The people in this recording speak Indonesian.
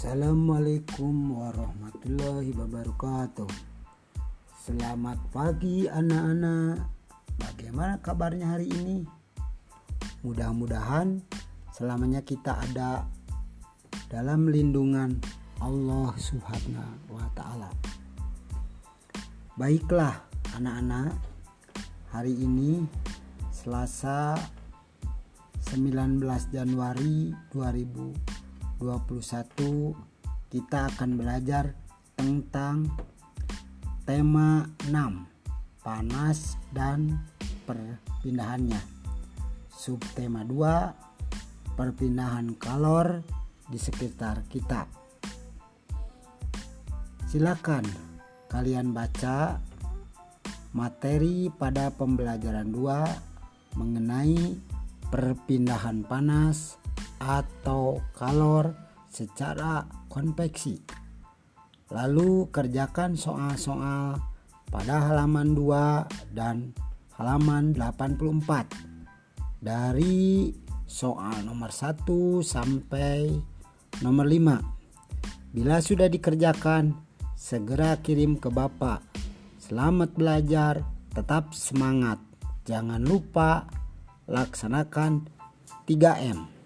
Assalamualaikum warahmatullahi wabarakatuh. Selamat pagi anak-anak. Bagaimana kabarnya hari ini? Mudah-mudahan selamanya kita ada dalam lindungan Allah subhanahu wa ta'ala. Baiklah anak-anak. Hari ini Selasa 19 Januari 2020 2021 kita akan belajar tentang tema 6 panas dan perpindahannya. Subtema 2 perpindahan kalor di sekitar kita. Silakan kalian baca materi pada pembelajaran 2 mengenai perpindahan panas atau kalor secara konveksi. Lalu kerjakan soal-soal pada halaman 2 dan halaman 84 dari soal nomor 1 sampai nomor 5. Bila sudah dikerjakan, segera kirim ke Bapak. Selamat belajar, tetap semangat. Jangan lupa laksanakan 3M.